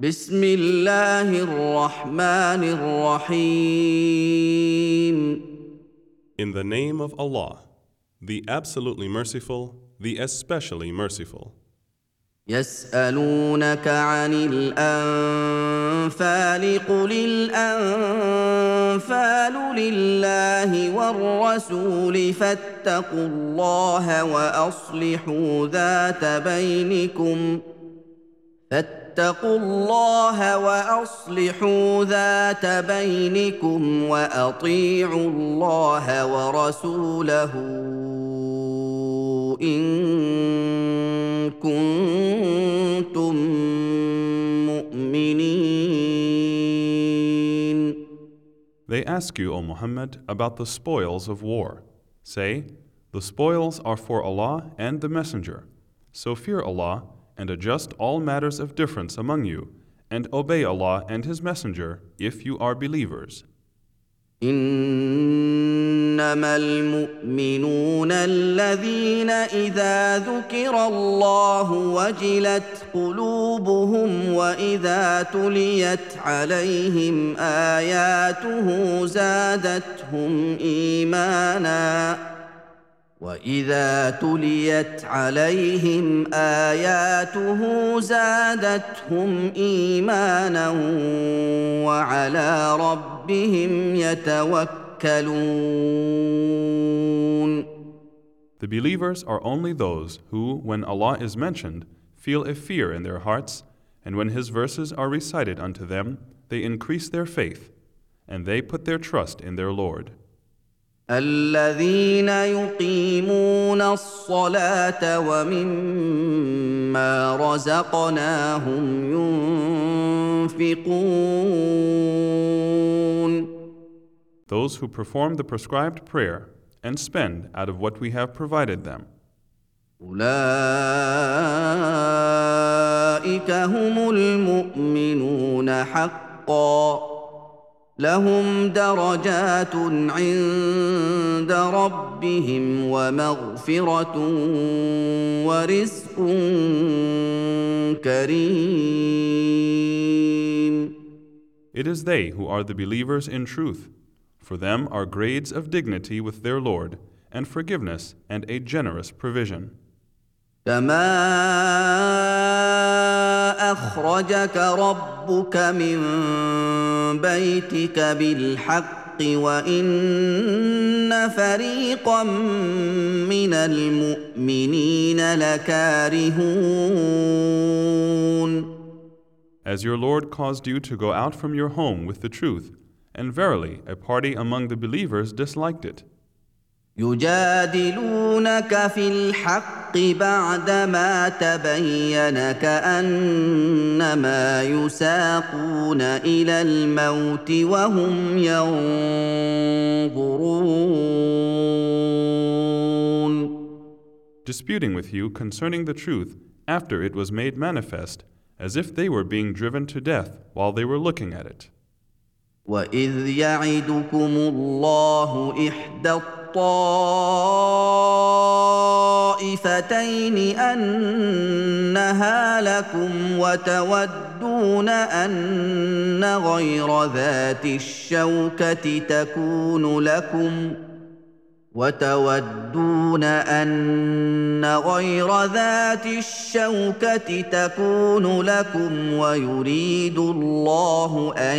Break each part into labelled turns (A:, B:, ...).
A: بسم الله الرحمن الرحيم
B: In the name of Allah, the absolutely merciful, the especially merciful.
A: يسألونك عن الأنفال قل الأنفال لله والرسول فاتقوا الله وأصلحوا ذات بينكم فاتقوا الله وأصلحوا ذات بينكم وأطيعوا الله ورسوله إن كنتم مؤمنين
B: They ask you, O Muhammad, about the spoils of war. Say, The spoils are for Allah and the Messenger. So fear Allah and adjust all matters of difference among you, and obey Allah and His Messenger if you are believers.
A: انما المؤمنون الذين اذا ذكر الله وجلت قلوبهم واذا تليت عليهم اياته زادتهم ايمانا واذا تليت عليهم اياته زادتهم ايمانا وعلى ربهم يتوكلون
B: The believers are only those who, when Allah is mentioned, feel a fear in their hearts, and when His verses are recited unto them, they increase their faith, and they put their trust in their Lord.
A: الذين يقيمون الصلاه ومما رزقناهم ينفقون
B: Those who perform the prescribed prayer and spend out of what we have provided them.
A: اولئك هم المؤمنون حقا لهم درجات عند ربهم ومغفره ورزق كريم
B: It is they who are the believers in truth. For them are grades of dignity with their Lord, and forgiveness and a generous provision.
A: كما اخرجك ربك من بيتك بالحق وان فريقا من المؤمنين لكارهون
B: As your Lord caused you to go out from your home with the truth, and verily a party among the believers disliked it.
A: يجادلونك في الحق بعدما تبين كانما يساقون الى الموت وهم ينظرون
B: Disputing with you concerning the truth after it was made manifest, as if they were being driven to death while they were looking at it.
A: واذ يعدكم الله احدى الطائفتين أنها لكم وتودون أن غير ذات الشوكة تكون لكم وتودون أن غير ذات الشوكة تكون لكم ويريد الله أن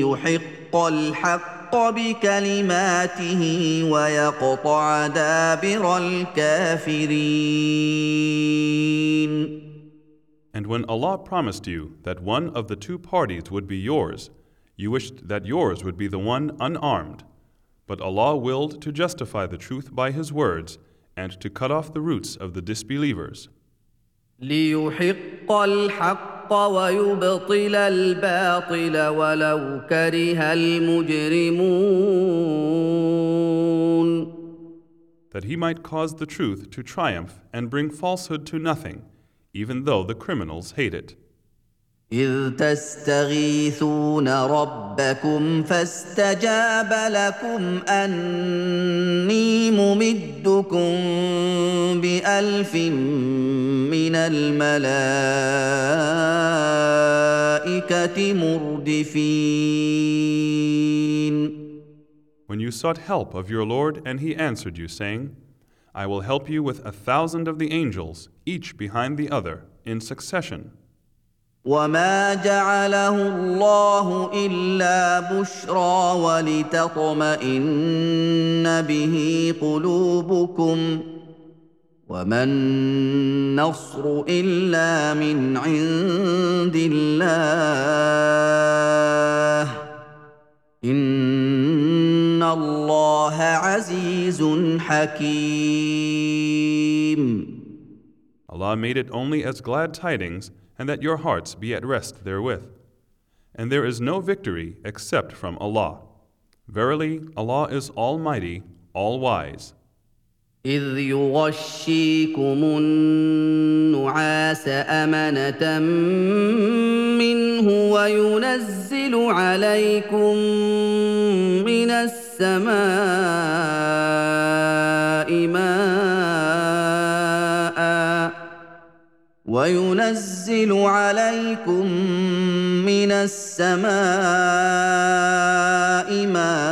A: يحق الحق بكلماته ويقطع دابر الكافرين
B: And when Allah promised you that one of the two parties would be yours, you wished that yours would be the one unarmed. But Allah willed to justify the truth by His words and to cut off the roots of the disbelievers,
A: ليحق الحق ويبطل الباطل ولو كره المجرمون
B: that He might cause the truth to triumph and bring falsehood to nothing, even though the criminals hate it.
A: إذ تستغيثون ربكم فاستجاب لكم أني ممدكم بألف من الملائكه مردفين
B: When you sought help of your Lord, and he answered you, saying, I will help you with a thousand of the angels, each behind the other, in succession.
A: وما جعله الله الا بشرى ولتطمئن به قلوبكم وما النصر الا من عند الله ان الله عزيز حكيم
B: Allah made it only as glad tidings, and that your hearts be at rest therewith. And there is no victory except from Allah. Verily, Allah is Almighty, All Wise.
A: إذ يغشيكم النعاس أمنة منه وينزل عليكم من السماء ماء وينزل عليكم من السماء ماء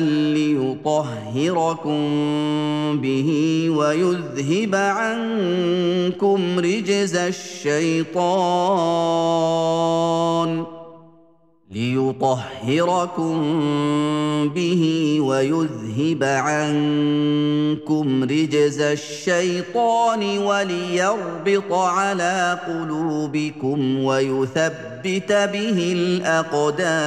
A: ليطهركم به ويذهب عنكم رجز الشيطان ليطهركم به ويذهب عنكم رجز الشيطان وليربط على قلوبكم ويثبت به الاقدام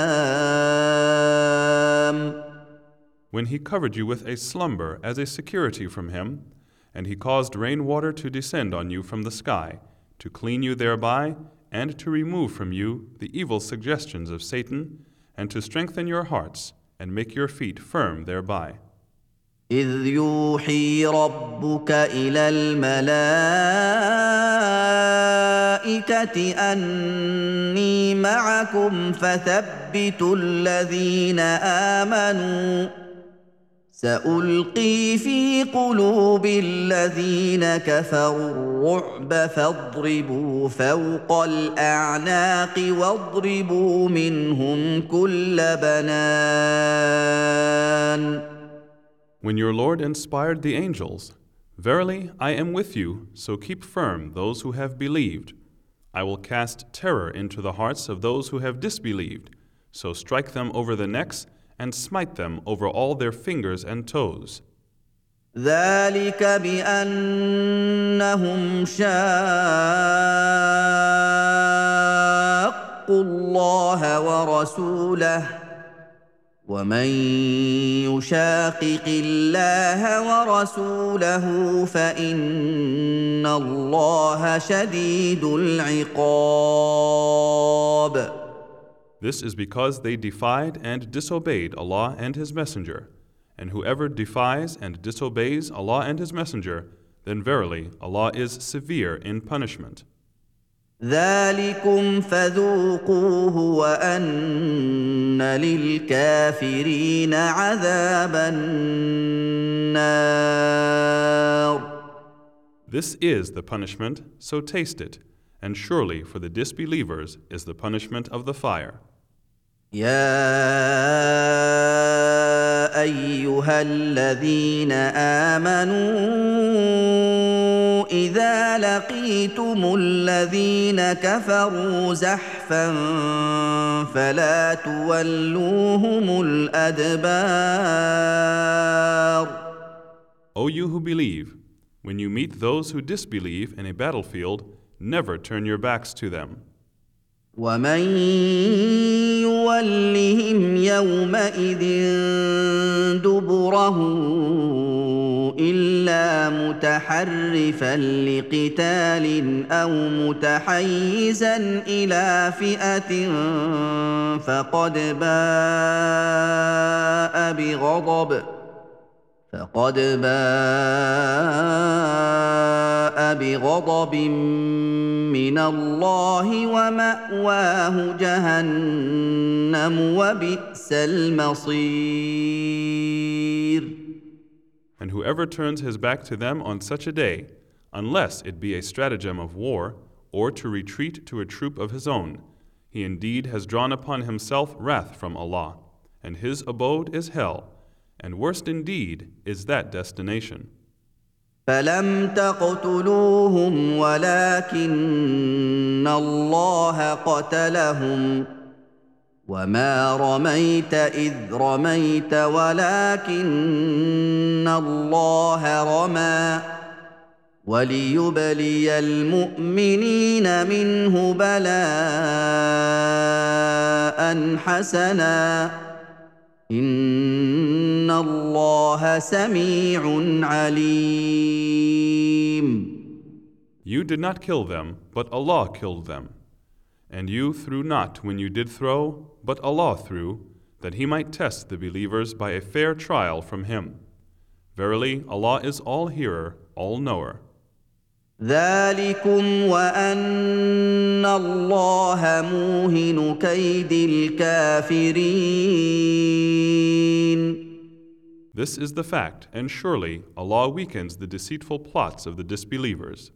B: When he covered you with a slumber as a security from him, and he caused rainwater to descend on you from the sky, to clean you thereby, and to remove from you the evil suggestions of Satan, and to strengthen your hearts, and make your feet firm thereby.
A: إذ يوحي ربك إلى الملائكة أني معكم فثبتوا الذين آمنوا سألقي في قلوب الذين كفروا الرعب فاضربوا فوق الأعناق واضربوا منهم كل بنان
B: When your Lord inspired the angels, Verily, I am with you, so keep firm those who have believed. I will cast terror into the hearts of those who have disbelieved, so strike them over the necks and smite them over all their fingers and toes.
A: ذلك بانهم شاقوا الله ورسوله ومن يشاقق الله ورسوله فان الله شديد العقاب
B: This is because they defied and disobeyed Allah and His Messenger. And whoever defies and disobeys Allah and His Messenger, then verily Allah is severe in punishment.
A: ذلكم فذوقوه وان للكافرين عذاب النار
B: This is the punishment, so taste it. And surely for the disbelievers is the punishment of the fire.
A: يا ايها الذين امنوا اذا لقيتم الذين كفروا زحفا فلا تولوهم الادبار
B: O you who believe, when you meet those who disbelieve in a battlefield, never turn your backs to them.
A: ومن يولهم يومئذ دبره الا متحرفا لقتال أو متحيزا إلى فئه فقد باء بغضب فقد باء بغضب من الله وماواه جهنم وبئس المصير
B: And whoever turns his back to them on such a day, unless it be a stratagem of war, or to retreat to a troop of his own. He indeed has drawn upon himself wrath from Allah, and his abode is hell, And worst indeed is that destination.
A: فلم تقتلوهم ولكن الله قتلهم وما رميت اذ رميت ولكن الله رمى وليبلي المؤمنين منه بلاء حسنا ان الله سميع عليم
B: You did not kill them, but Allah killed them. And you threw not when you did throw, but Allah threw, that He might test the believers by a fair trial from Him. Verily, Allah is all hearer, all knower.
A: ذلكم وان الله موهن كيد الكافرين
B: This is the fact, and surely Allah weakens the deceitful plots of the disbelievers.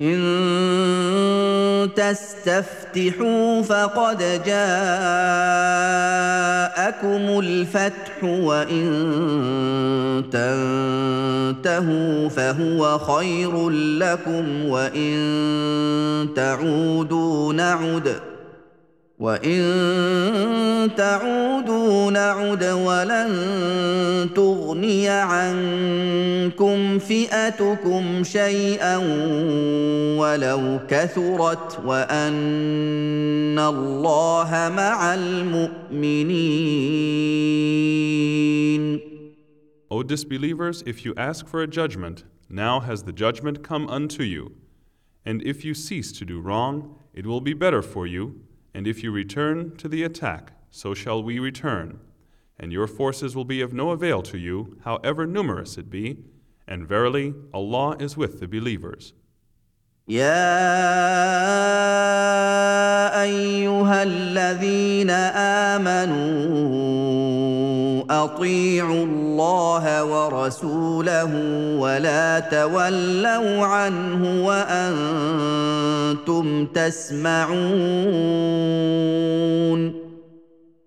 A: ان تستفتحوا فقد جاءكم الفتح وإن تنتهوا فهو خير لكم وإن تعودوا نعد وان تعودوا نعد ولن تغني عنكم فئتكم شيئا ولو كثرت وان الله مع المؤمنين
B: O disbelievers, if you ask for a judgment, now has the judgment come unto you. And if you cease to do wrong, it will be better for you. And if you return to the attack, so shall we return. And your forces will be of no avail to you, however numerous it be. And verily, Allah is with the believers.
A: يا ايها الذين امنوا اطيعوا الله ورسوله ولا تولوا عنه وأنتم تسمعون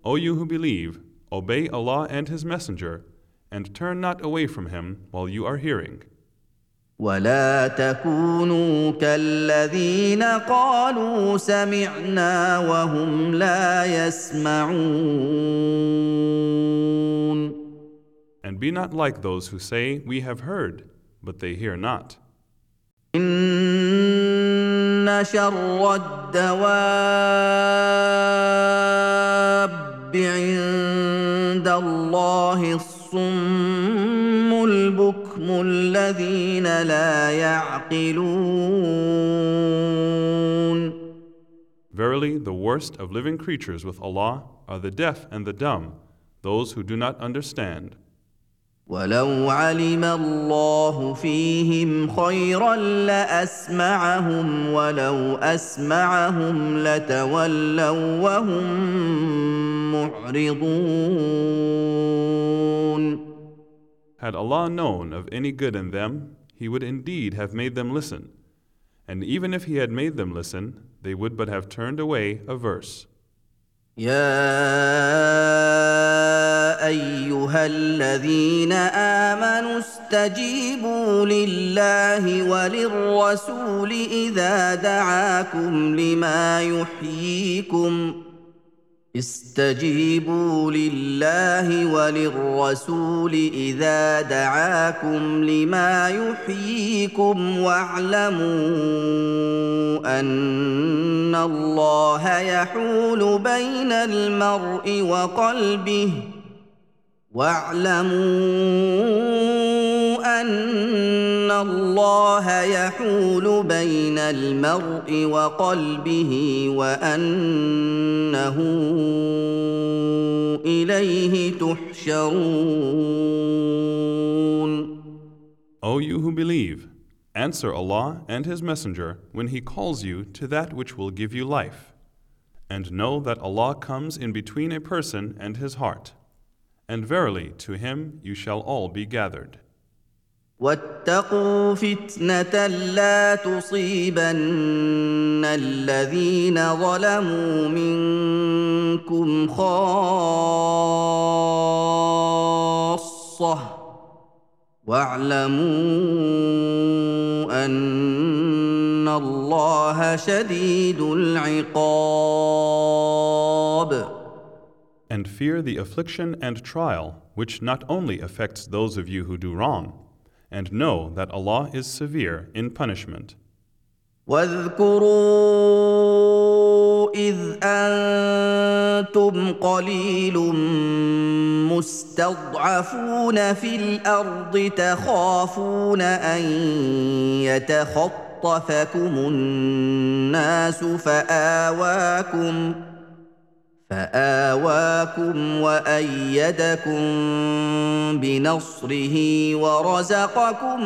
B: O you who believe, obey Allah and His Messenger, and turn not away from Him while you are hearing.
A: ولا تكونوا كالذين قالوا سمعنا وهم لا يسمعون
B: And be not like those who say, We have heard, but they hear not.
A: إن شر الدواب عند الله الصم البكم الذين لا يعقلون
B: Verily, the worst of living creatures with Allah are the deaf and the dumb, those who do not understand.
A: ولو علم الله فيهم خيرا لاسمعهم ولو اسمعهم لتولوا وهم معرضون
B: Had Allah known of any good in them, He would indeed have made them listen. And even if He had made them listen, they would but have turned away averse.
A: يا ايها الذين امنوا استجيبوا لله وللرسول اذا دعاكم لما يحييكم استجيبوا لله وللرسول إذا دعاكم لما يحييكم واعلموا أن الله يحول بين المرء وقلبه واعلموا ان الله يحول بين المرء وقلبه وانه اليه تحشرون
B: O you who believe, answer Allah and His Messenger when He calls you to that which will give you life. And know that Allah comes in between a person and his heart. And verily, to Him you shall all be gathered.
A: واتقوا فتنة لا تصيبن الذين ظلموا منكم خاصة واعلموا أن الله شديد العقاب
B: And fear the affliction and trial which not only affects those of you who do wrong, and know that Allah is severe in punishment.
A: واذكروا اذ انتم قليل مستضعفون في الارض تخافون ان يتخطفكم الناس فاواكم فاواكم وايدكم بنصره ورزقكم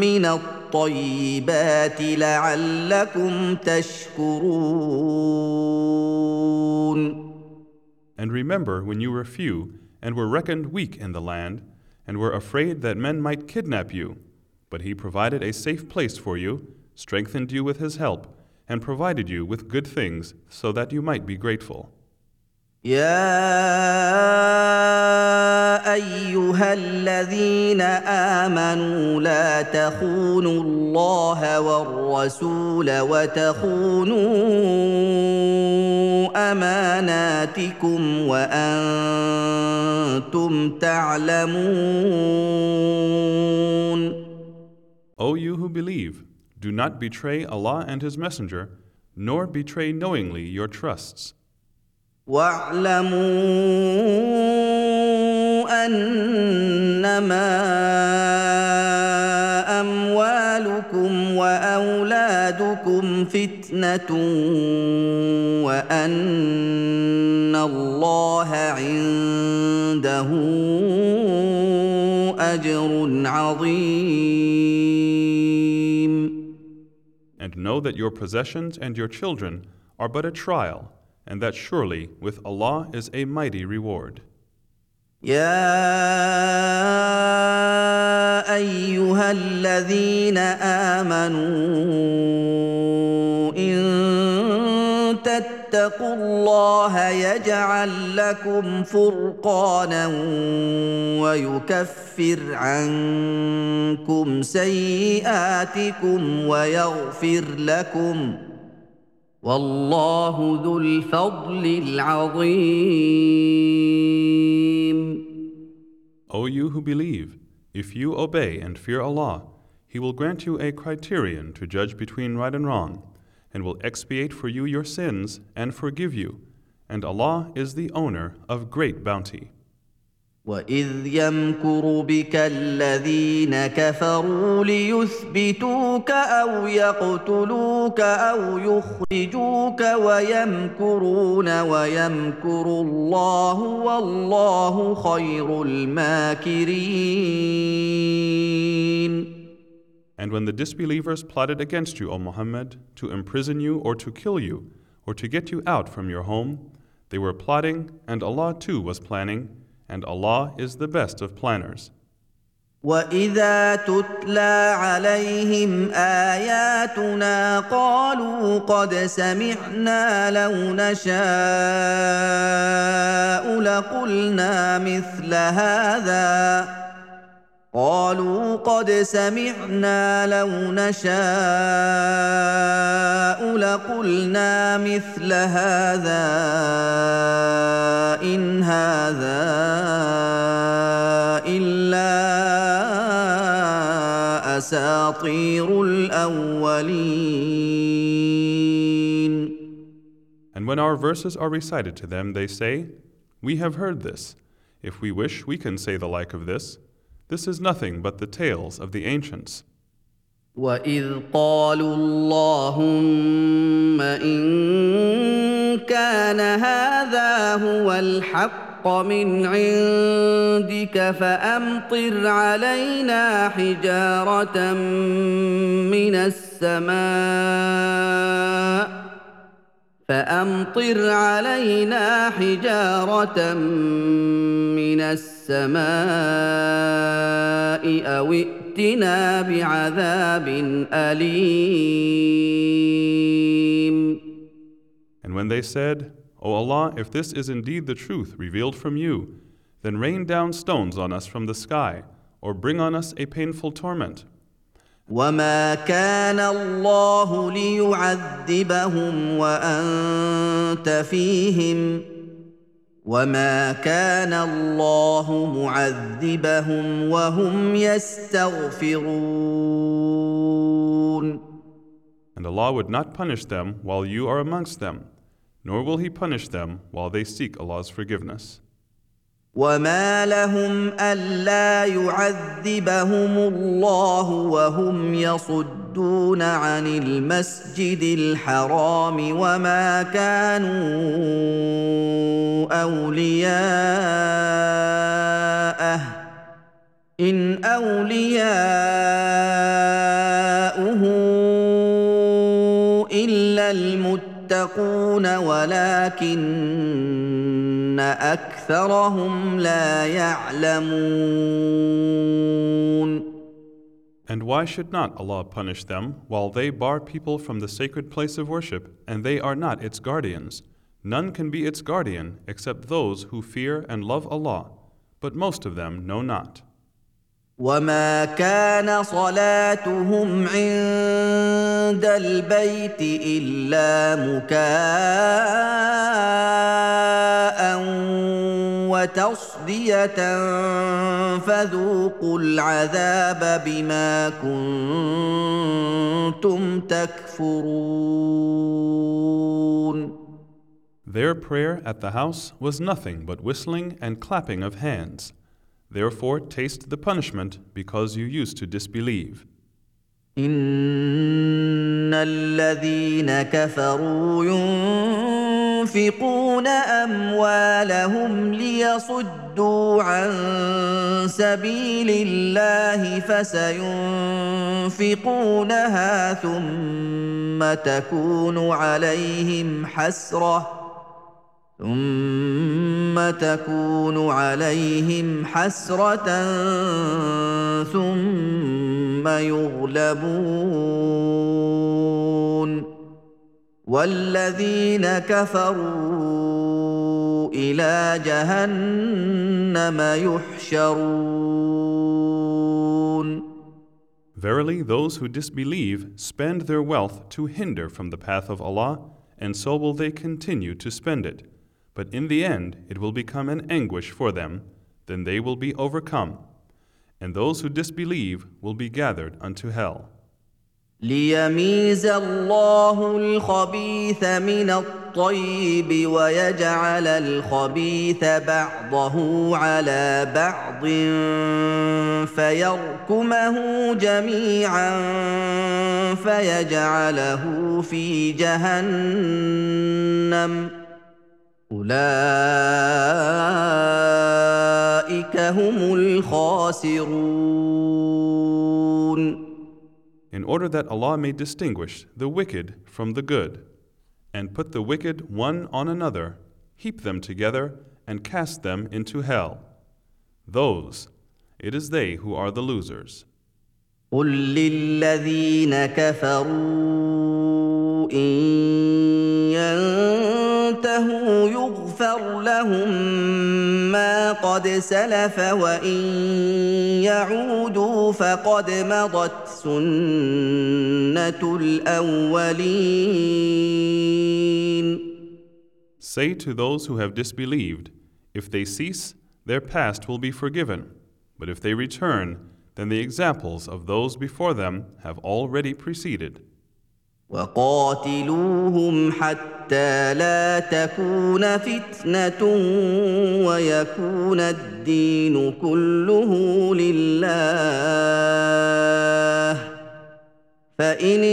A: من الطيبات لعلكم تشكرون
B: And remember when you were few and were reckoned weak in the land, and were afraid that men might kidnap you. But He provided a safe place for you, strengthened you with His help, and provided you with good things so that you might be grateful.
A: يا ايها الذين امنوا لا تخونوا الله والرسول وتخونوا اماناتكم وانتم تعلمون
B: O you who believe, do not betray Allah and His Messenger, nor betray knowingly your trusts.
A: واعلموا انما اموالكم واولادكم فتنه وان الله عنده اجر عظيم
B: know that your possessions and your children are but a trial, and that surely with Allah is a mighty reward.
A: يا ايها الذين امنوا ان تتقوا الله يجعل لكم فرقانا ويكفر عنكم سيئاتكم ويغفر لكم والله ذو الفضل العظيم
B: O you who believe, if you obey and fear Allah, He will grant you a criterion to judge between right and wrong, and will expiate for you your sins and forgive you. And Allah is the owner of great bounty.
A: واذ يمكر بك الذين كفروا ليثبتوك او يقتلوك او يخرجوك ويمكرون ويمكر الله والله خير الماكرين
B: And when the disbelievers plotted against you, O Muhammad, to imprison you or to kill you, or to get you out from your home, they were plotting, and Allah too was planning, and Allah is the best of planners.
A: واذا تتلى عليهم اياتنا قالوا قد سمعنا لو نشاء لقلنا مثل هذا قالوا قد سمعنا لو نشاء لقلنا مثل هذا ان هذا الا اساطير الاولين
B: And when our verses are recited to them, they say, We have heard this. If we wish, we can say the like of this. This is nothing but the tales of the ancients.
A: واذ قالوا اللهم ان كان هذا هو الحق من عندك فامطر علينا حجاره من السماء فامطر علينا حجاره من السماء او ائتنا بعذاب اليم
B: And when they said, O Allah, if this is indeed the truth revealed from you, then rain down stones on us from the sky, or bring on us a painful torment.
A: وما كان الله ليعذبهم وانت فيهم وما كان الله معذبهم وهم يستغفرون
B: And Allah would not punish them while you are amongst them, nor will He punish them while they seek Allah's forgiveness.
A: وما لهم الا يعذبهم الله وهم يصدون عن المسجد الحرام وما كانوا اولياءه ان اولياؤه الا المتقون ولكن اكثرهم لا يعلمون
B: And why should not Allah punish them while they bar people from the sacred place of worship and they are not its guardians? None can be its guardian except those who fear and love Allah, but most of them know not.
A: وما كان صلاتهم عند البيت الا مكاء وتصديه فذوقوا العذاب بما كنتم تكفرون
B: Their prayer at the house was nothing but whistling and clapping of hands. Therefore, taste the punishment because you used to disbelieve.
A: ان الذين كفروا ينفقون اموالهم ليصدوا عن سبيل الله فسينفقونها ثم تكون عليهم حسره ثم تكون عليهم حسرة ثم يغلبون والذين كفروا إلى جهنم يحشرون
B: Verily, those who disbelieve spend their wealth to hinder from the path of Allah, and so will they continue to spend it. But in the end, it will become an anguish for them, then they will be overcome. And those who disbelieve will be gathered unto hell.
A: ليميز الله الخبيث من الطيب ويجعل الخبيث بعضه على بعض فيركمه جميعا فيجعله في جهنم اولئك هم الخاسرون
B: in order that Allah may distinguish the wicked from the good, and put the wicked one on another, heap them together, and cast them into hell. Those, it is they who are the losers.
A: قل للذين كفروا إن ينتهوا يغفر لهم ما قد سلف وإن يعودوا فقد مضت سنة الأولين
B: Say to those who have disbelieved, if they cease, their past will be forgiven. But if they return, then the examples of those before them have already preceded.
A: وقاتلوهم حتى لا تكون فتنة ويكون الدين كله لله فإن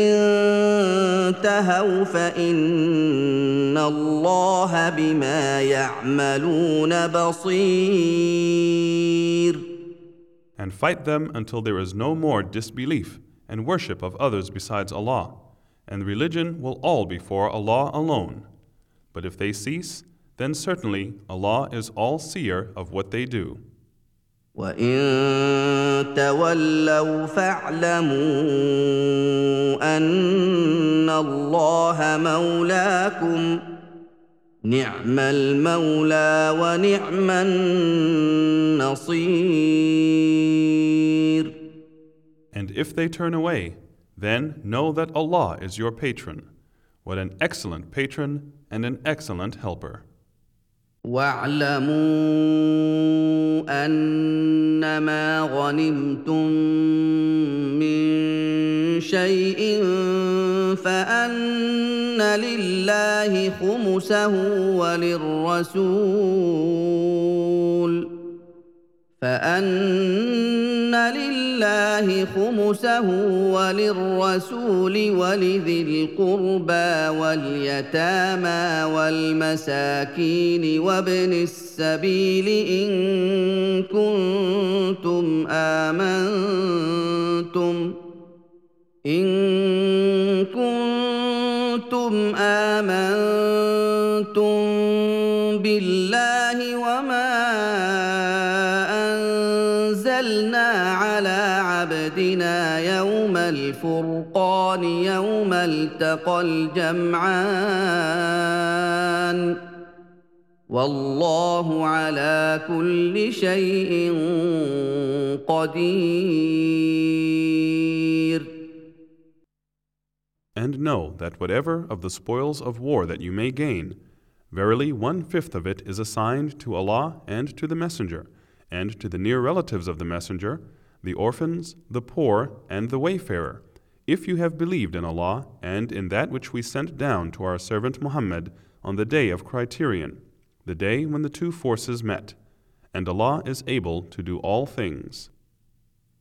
A: انتهوا فإن الله بما يعملون بصير
B: And fight them until there is no more disbelief and worship of others besides Allah, and religion will all be for Allah alone. But if they cease, then certainly Allah is all seer of what they do.
A: وان تولوا فاعلموا ان الله مولاكم نعم المولى ونعم النصير
B: And if they turn away, then know that Allah is your patron. What an excellent patron and an excellent helper.
A: واعلموا انما غنمتم من شيء فان لله خمسه وللرسول فأن لله خمسه وللرسول ولذي القربى واليتامى والمساكين وابن السبيل إن كنتم آمنتم إن الفرقان يوم التقى الجمعان والله على كل شيء قدير
B: And know that whatever of the spoils of war that you may gain, verily one fifth of it is assigned to Allah and to the Messenger, and to the near relatives of the Messenger, the orphans, the poor, and the wayfarer, if you have believed in Allah and in that which we sent down to our servant Muhammad on the day of criterion, the day when the two forces met. And Allah is able to do all things.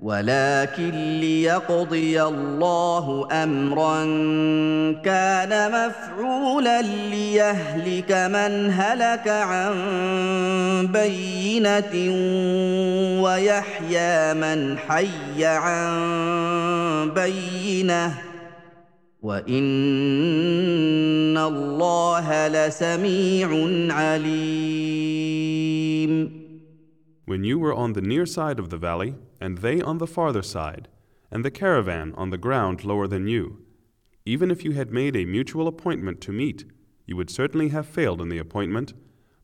A: ولكن ليقضي الله أمرا كان مفعولا ليهلك من هلك عن بينة ويحيى من حي عن بينة. وإن الله لسميع عليم.
B: When you were on the near side of the valley, and they on the farther side, and the caravan on the ground lower than you, even if you had made a mutual appointment to meet, you would certainly have failed in the appointment,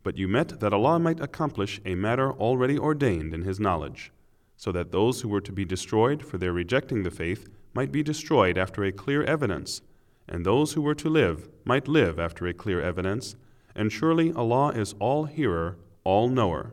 B: but you met that Allah might accomplish a matter already ordained in His knowledge, so that those who were to be destroyed for their rejecting the faith might be destroyed after a clear evidence, and those who were to live might live after a clear evidence, and surely Allah is all hearer, all knower.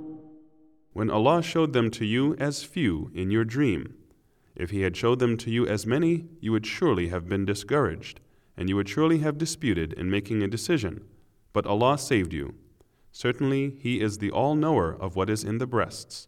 B: When Allah showed them to you as few in your dream, if He had showed them to you as many, you would surely have been discouraged, and you would surely have disputed in making a decision. But Allah saved you. Certainly, He is the all knower of what is in the breasts.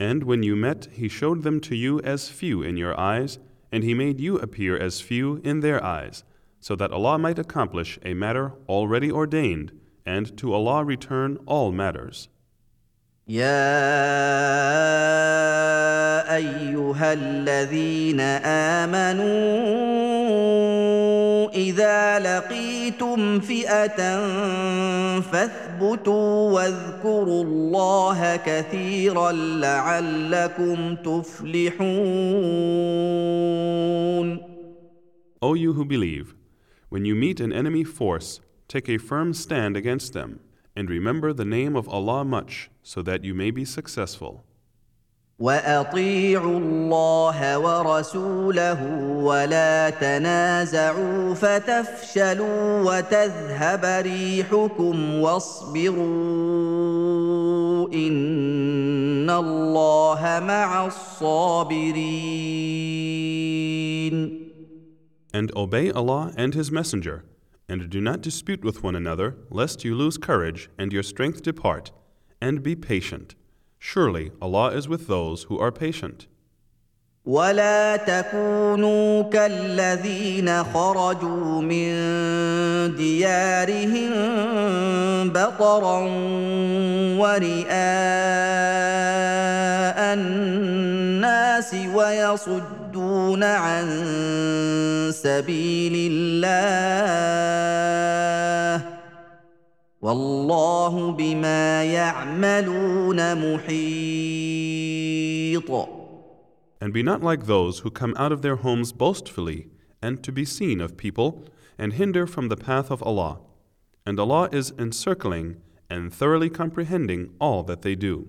B: And when you met, He showed them to you as few in your eyes, and He made you appear as few in their eyes, so that Allah might accomplish a matter already ordained, and to Allah return all matters.
A: يا ايها الذين امنوا اذا لقيتم فئه فاثبتوا واذكروا الله كثيرا لعلكم تفلحون
B: O you who believe, when you meet an enemy force, take a firm stand against them, and remember the name of Allah much, so that you may be successful.
A: واطيعوا الله ورسوله ولا تنازعوا فتفشلوا وتذهب ريحكم واصبروا ان الله مع الصابرين
B: And obey Allah and His Messenger, and do not dispute with one another, lest you lose courage and your strength depart, and be patient. Surely Allah is with those who are patient.
A: ولا تكونوا كالذين خرجوا من ديارهم بطرا ورئاء الناس ويصدون عن سبيل الله والله بما يعملون محيط
B: And be not like those who come out of their homes boastfully and to be seen of people and hinder from the path of Allah. And Allah is encircling and thoroughly comprehending all that they do.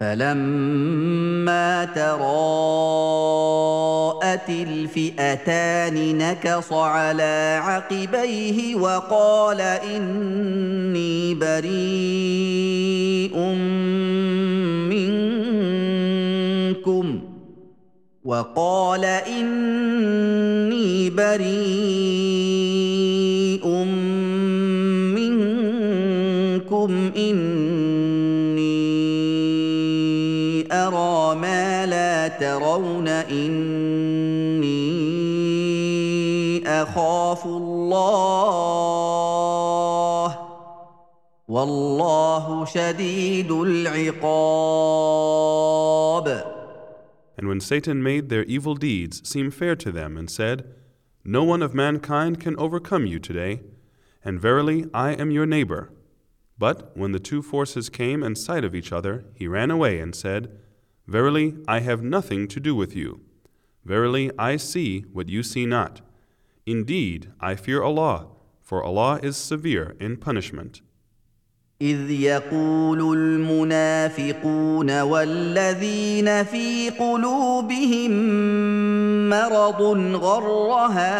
A: فلما تراءت الفئتان نكص على عقبيه وقال اني بريء منكم وقال اني بريء منكم اني ترون اني اخاف الله والله شديد العقاب
B: And when Satan made their evil deeds seem fair to them and said, No one of mankind can overcome you today, and verily I am your neighbor. But when the two forces came in sight of each other, he ran away and said, Verily I have nothing to do with you. Verily I see what you see not. Indeed, I fear Allah, for Allah is severe in punishment.
A: إذ يقول المنافقون والذين في قلوبهم مرض غر هؤلاء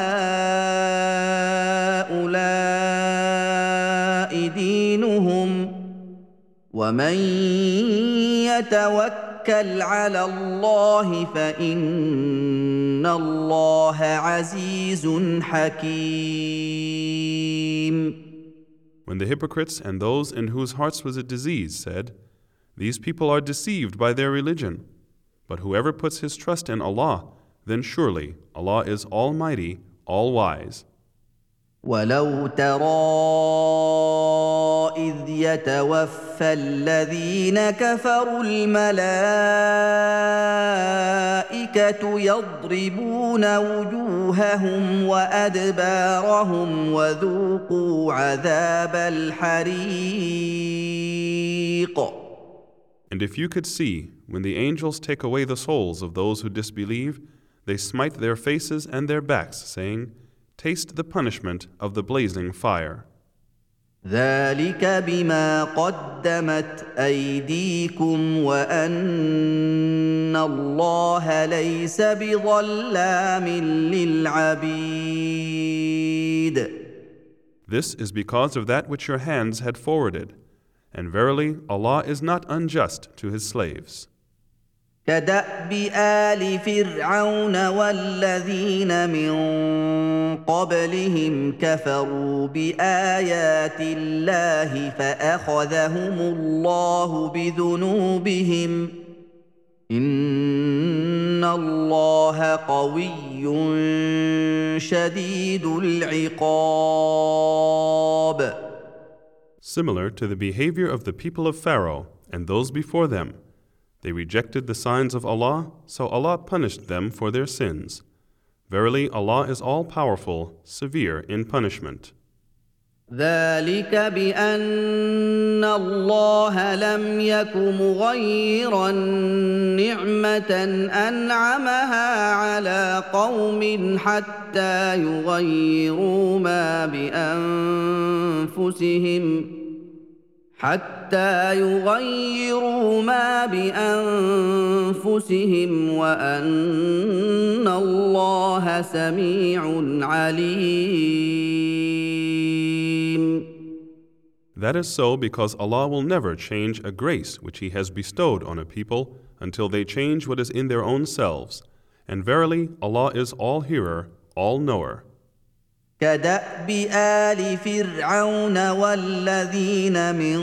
A: دينهم ومن يتوكل على الله فإن الله عزيز حكيم
B: When the hypocrites and those in whose hearts was a disease said, These people are deceived by their religion. But whoever puts his trust in Allah, then surely Allah is Almighty, All Wise.
A: ولو ترى إذ يتوفى الذين كفروا الملائكة يضربون وجوههم وأدبارهم وذوقوا عذاب الحريق
B: And if you could see, when the angels take away the souls of those who disbelieve, they smite their faces and their backs, saying, Taste the punishment of the blazing fire.
A: ذلك بما قدمت أيديكم وأن الله ليس بظلام للعبيد
B: This is because of that which your hands had forwarded. And verily, Allah is not unjust to His slaves.
A: كداب ال فرعون والذين من قبلهم كفروا بآيات الله فأخذهم الله بذنوبهم إن الله قوي شديد العقاب
B: Similar to the behavior of the people of Pharaoh and those before them. They rejected the signs of Allah, so Allah punished them for their sins. Verily, Allah is all powerful, severe in punishment.
A: ذلك بان الله لم يك مغيرا نعمه انعمها على قوم حتى يغيروا ما بانفسهم حتى يغيروا ما بانفسهم وان الله سميع عليم
B: That is so because Allah will never change a grace which He has bestowed on a people until they change what is in their own selves. And verily, Allah is all hearer, all knower.
A: كدأب آل فرعون والذين من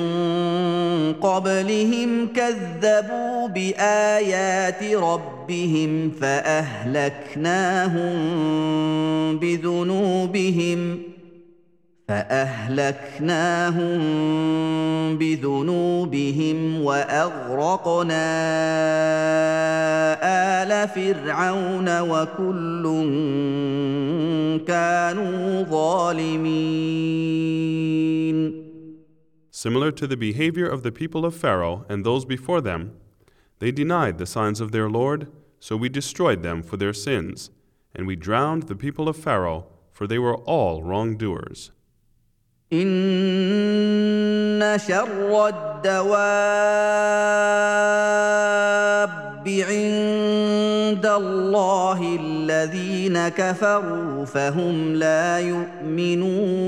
A: قبلهم كذبوا بآيات ربهم فأهلكناهم بذنوبهم فاهلكناهم بذنوبهم واغرقنا ال فرعون وكل كانوا ظالمين
B: Similar to the behavior of the people of Pharaoh and those before them, they denied the signs of their Lord, so we destroyed them for their sins, and we drowned the people of Pharaoh, for they were all wrongdoers.
A: إن شر الدواب عند الله الذين كفروا فهم لا يؤمنون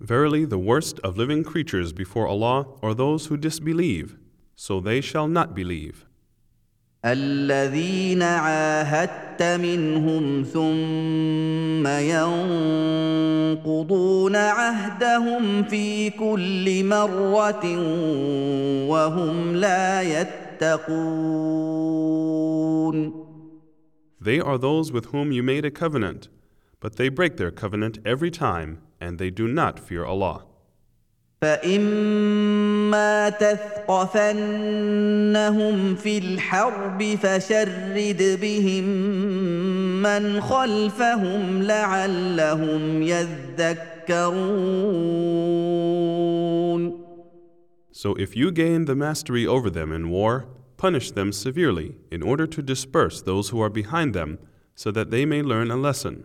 B: Verily, the worst of living creatures before Allah are those who disbelieve, so they shall not believe.
A: الذين عاهدت منهم ثم ينقضون عهدهم في كل مره وهم لا يتقون
B: They are those with whom you made a covenant, but they break their covenant every time, and they do not fear Allah.
A: فإما تثقفنهم في الحرب فشرد بهم من خلفهم لعلهم يذكرون
B: So if you gain the mastery over them in war, punish them severely in order to disperse those who are behind them, so that they may learn a lesson.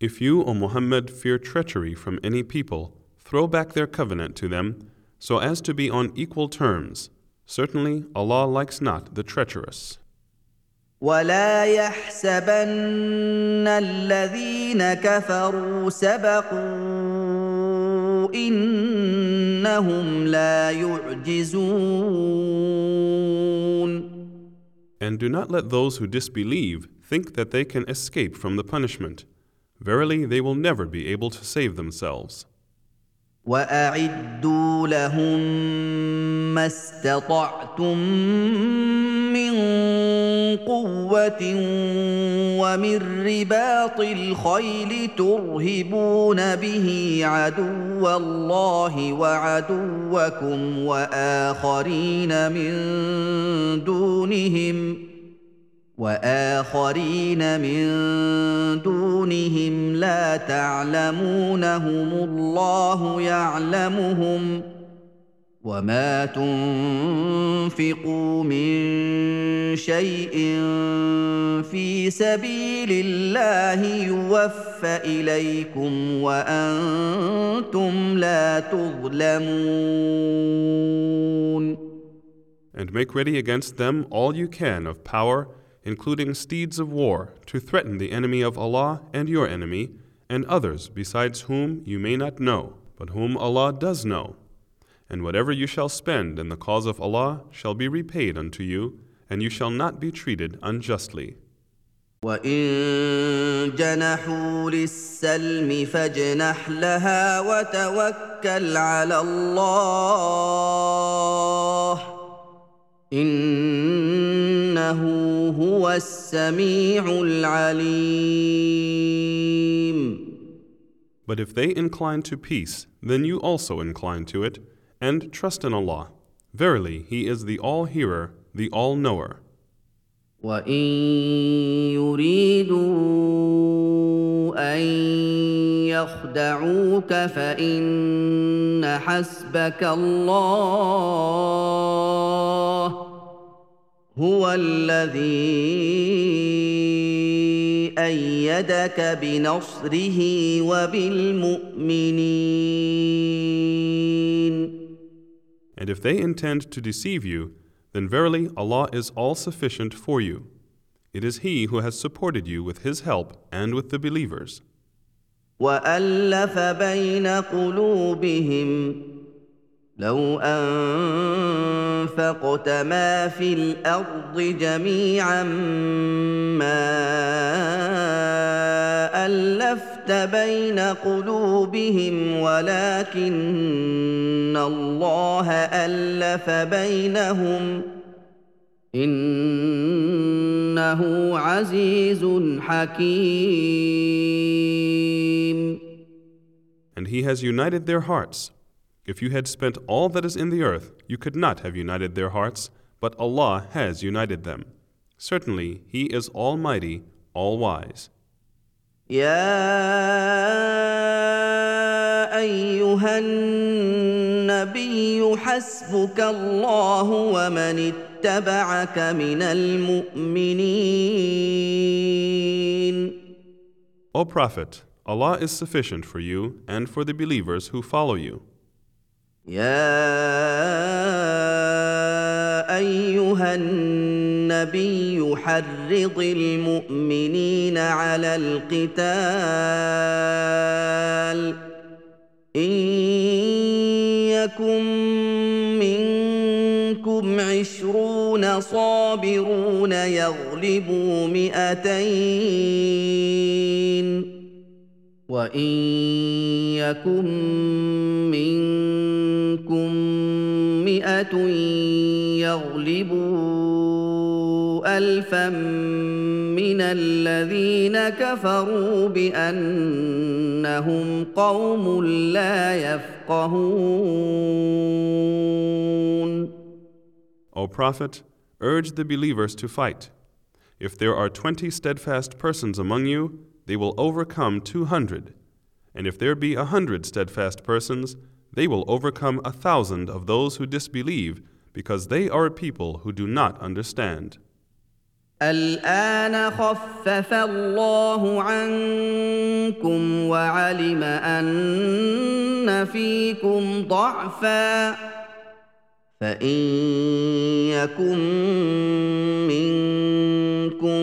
B: If you, O Muhammad, fear treachery from any people, throw back their covenant to them, so as to be on equal terms. Certainly, Allah likes not the treacherous.
A: ولا يحسبن الذين كفروا سبقوا انهم لا يعجزون
B: And do not let those who disbelieve think that they can escape from the punishment. Verily, they will never be able to save themselves.
A: واعدوا لهم ما استطعتم من قوه ومن رباط الخيل ترهبون به عدو الله وعدوكم واخرين من دونهم وآخرين من دونهم لا تعلمونهم الله يعلمهم وما تنفقوا من شيء في سبيل الله يوفى إليكم وأنتم لا تظلمون.
B: And make ready against them all you can of power, including steeds of war, to threaten the enemy of Allah and your enemy, and others besides whom you may not know, but whom Allah does know. And whatever you shall spend in the cause of Allah shall be repaid unto you, and you shall not be treated unjustly.
A: وإن جنحوا للسلم فاجنح لها وتوكل على الله انه هو السميع العليم
B: But if they incline to peace, then you also incline to it, and trust in Allah. Verily, He is the All Hearer, the All Knower.
A: وان يريدوا ان يخدعوك فان حسبك الله هو الذي إيدك بنصره وبالمؤمنين
B: And if they intend to deceive you, then verily Allah is all sufficient for you. It is He who has supported you with His help and with the believers.
A: والف بين قلوبهم لو أنفقت ما في الأرض جميعا ما ألفت بين قلوبهم ولكن الله ألف بينهم إنه عزيز حكيم
B: And He has united their hearts. If you had spent all that is in the earth, you could not have united their hearts, but Allah has united them. Certainly, He is Almighty, All Wise.
A: يا ايها النبي حسبك الله ومن اتبعك من المؤمنين
B: O Prophet, Allah is sufficient for you and for the believers who follow you.
A: يا أيها النبي حرض المؤمنين على القتال إن يكن منكم عشرون صابرون يغلبوا مئتين وان يكن منكم مئه يغلبوا الفا من الذين كفروا بانهم قوم لا يفقهون
B: O Prophet, urge the believers to fight. If there are twenty steadfast persons among you, they will overcome two hundred. And if there be a hundred steadfast persons, they will overcome a thousand of those who disbelieve, because they are a people who do not understand.
A: الآن خفف الله عنكم وعلم أن فيكم ضعفا فإن يكن منكم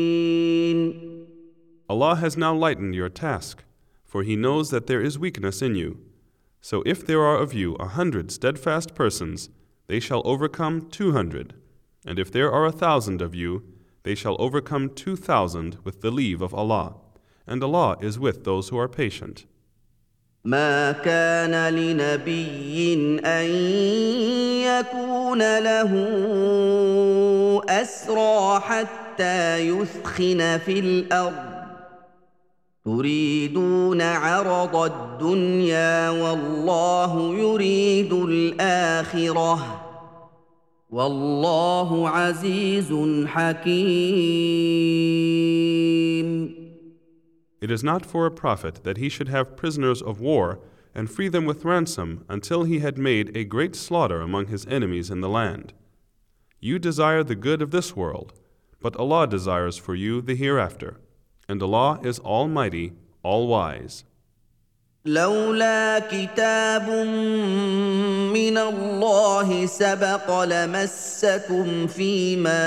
B: Allah has now lightened your task, for He knows that there is weakness in you. So if there are of you a hundred steadfast persons, they shall overcome two hundred. And if there are a thousand of you, they shall overcome two thousand with the leave of Allah. And Allah is with those who are patient.
A: ما كان لنبي ان يكون له اسرى حتى يثخن في الارض تريدون عرض الدنيا والله يريد الاخره والله عزيز حكيم
B: It is not for a prophet that he should have prisoners of war and free them with ransom until he had made a great slaughter among his enemies in the land. You desire the good of this world, but Allah desires for you the hereafter, and Allah is Almighty, All Wise.
A: لولا كتاب من الله سبق لمسكم فيما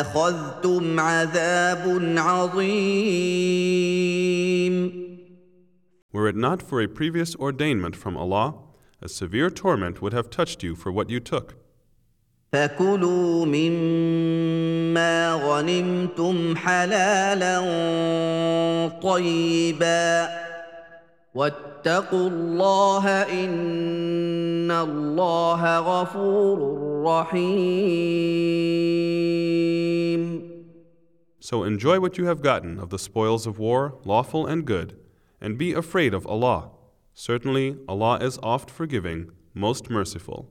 A: اخذتم عذاب عظيم
B: Were it not for a previous ordainment from Allah, a severe torment would have touched you for what you took.
A: فكلوا مما غنمتم حلالا طيبا واتقوا الله ان الله غفور رحيم
B: So enjoy what you have gotten of the spoils of war, lawful and good, and be afraid of Allah. Certainly, Allah is oft forgiving, most merciful.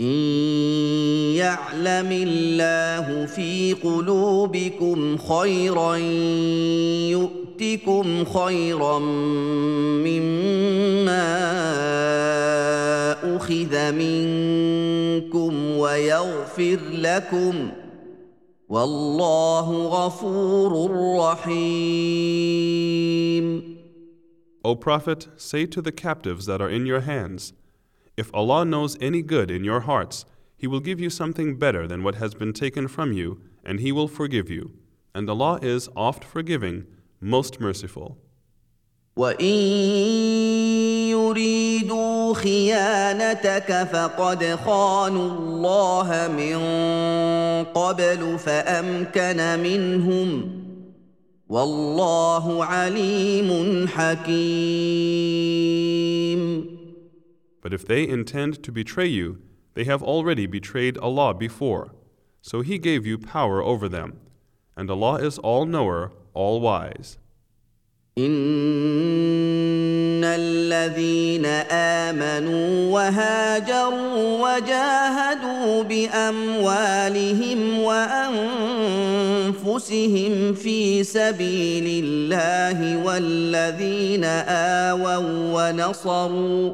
A: إن يعلم الله في قلوبكم خيرا يؤتكم خيرا مما أخذ منكم ويغفر لكم والله غفور رحيم.
B: O Prophet, say to the captives that are in your hands, If Allah knows any good in your hearts, He will give you something better than what has been taken from you, and He will forgive you. And Allah is oft forgiving, most merciful.
A: وان يريدوا خيانتك فقد خانوا الله من قبل فامكن منهم والله عليم حكيم
B: But if they intend to betray you, they have already betrayed Allah before. So He gave you power over them. And Allah is all knower, all wise.
A: ان الذين امنوا وهاجروا وجاهدوا باموالهم وانفسهم في سبيل الله والذين اووا ونصروا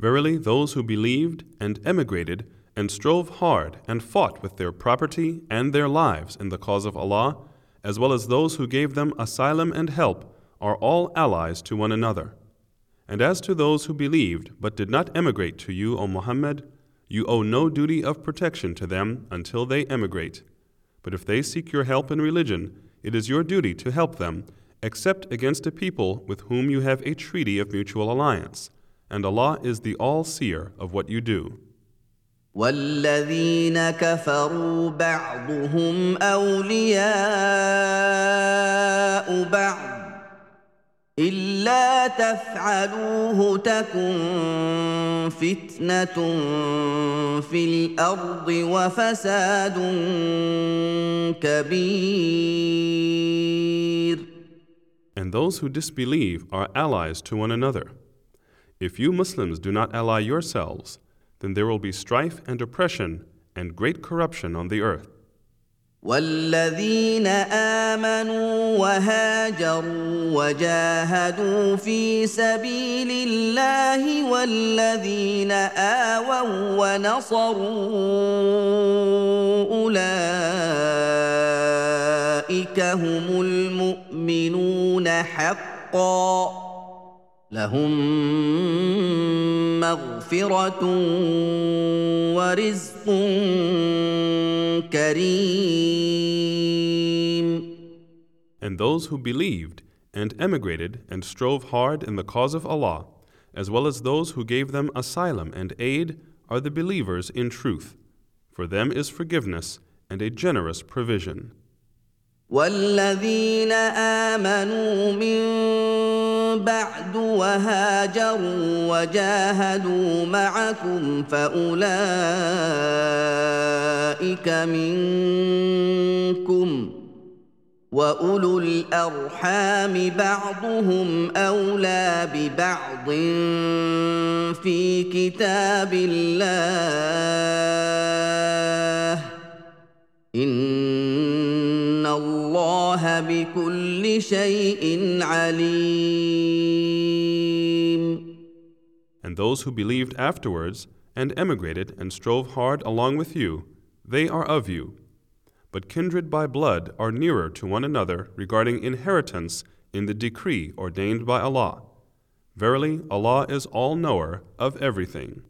B: Verily, those who believed and emigrated and strove hard and fought with their property and their lives in the cause of Allah, as well as those who gave them asylum and help, are all allies to one another. And as to those who believed but did not emigrate to you, O Muhammad, you owe no duty of protection to them until they emigrate. But if they seek your help in religion, it is your duty to help them, except against a people with whom you have a treaty of mutual alliance and Allah is the all seer of what you do.
A: والذين كفروا بعضهم اولياء بعض الا تفعلوه تكن فتنه في الارض وفساد كبير
B: And those who disbelieve are allies to one another. If you Muslims do not ally yourselves, then there will be strife and oppression and great corruption on the earth.
A: والذين امنوا وهاجروا وجاهدوا في سبيل الله والذين اووا ونصروا اولئك هم المؤمنون حقا لهم مغفره ورزق كريم
B: And those who believed and emigrated and strove hard in the cause of Allah, as well as those who gave them asylum and aid, are the believers in truth. For them is forgiveness and a generous provision.
A: والذين امنوا من بعد وهاجروا وجاهدوا معكم فأولئك منكم وأولو الأرحام بعضهم أولى ببعض في كتاب الله. ان الله بكل شيء عليم
B: And those who believed afterwards and emigrated and strove hard along with you, they are of you. But kindred by blood are nearer to one another regarding inheritance in the decree ordained by Allah. Verily, Allah is all knower of everything.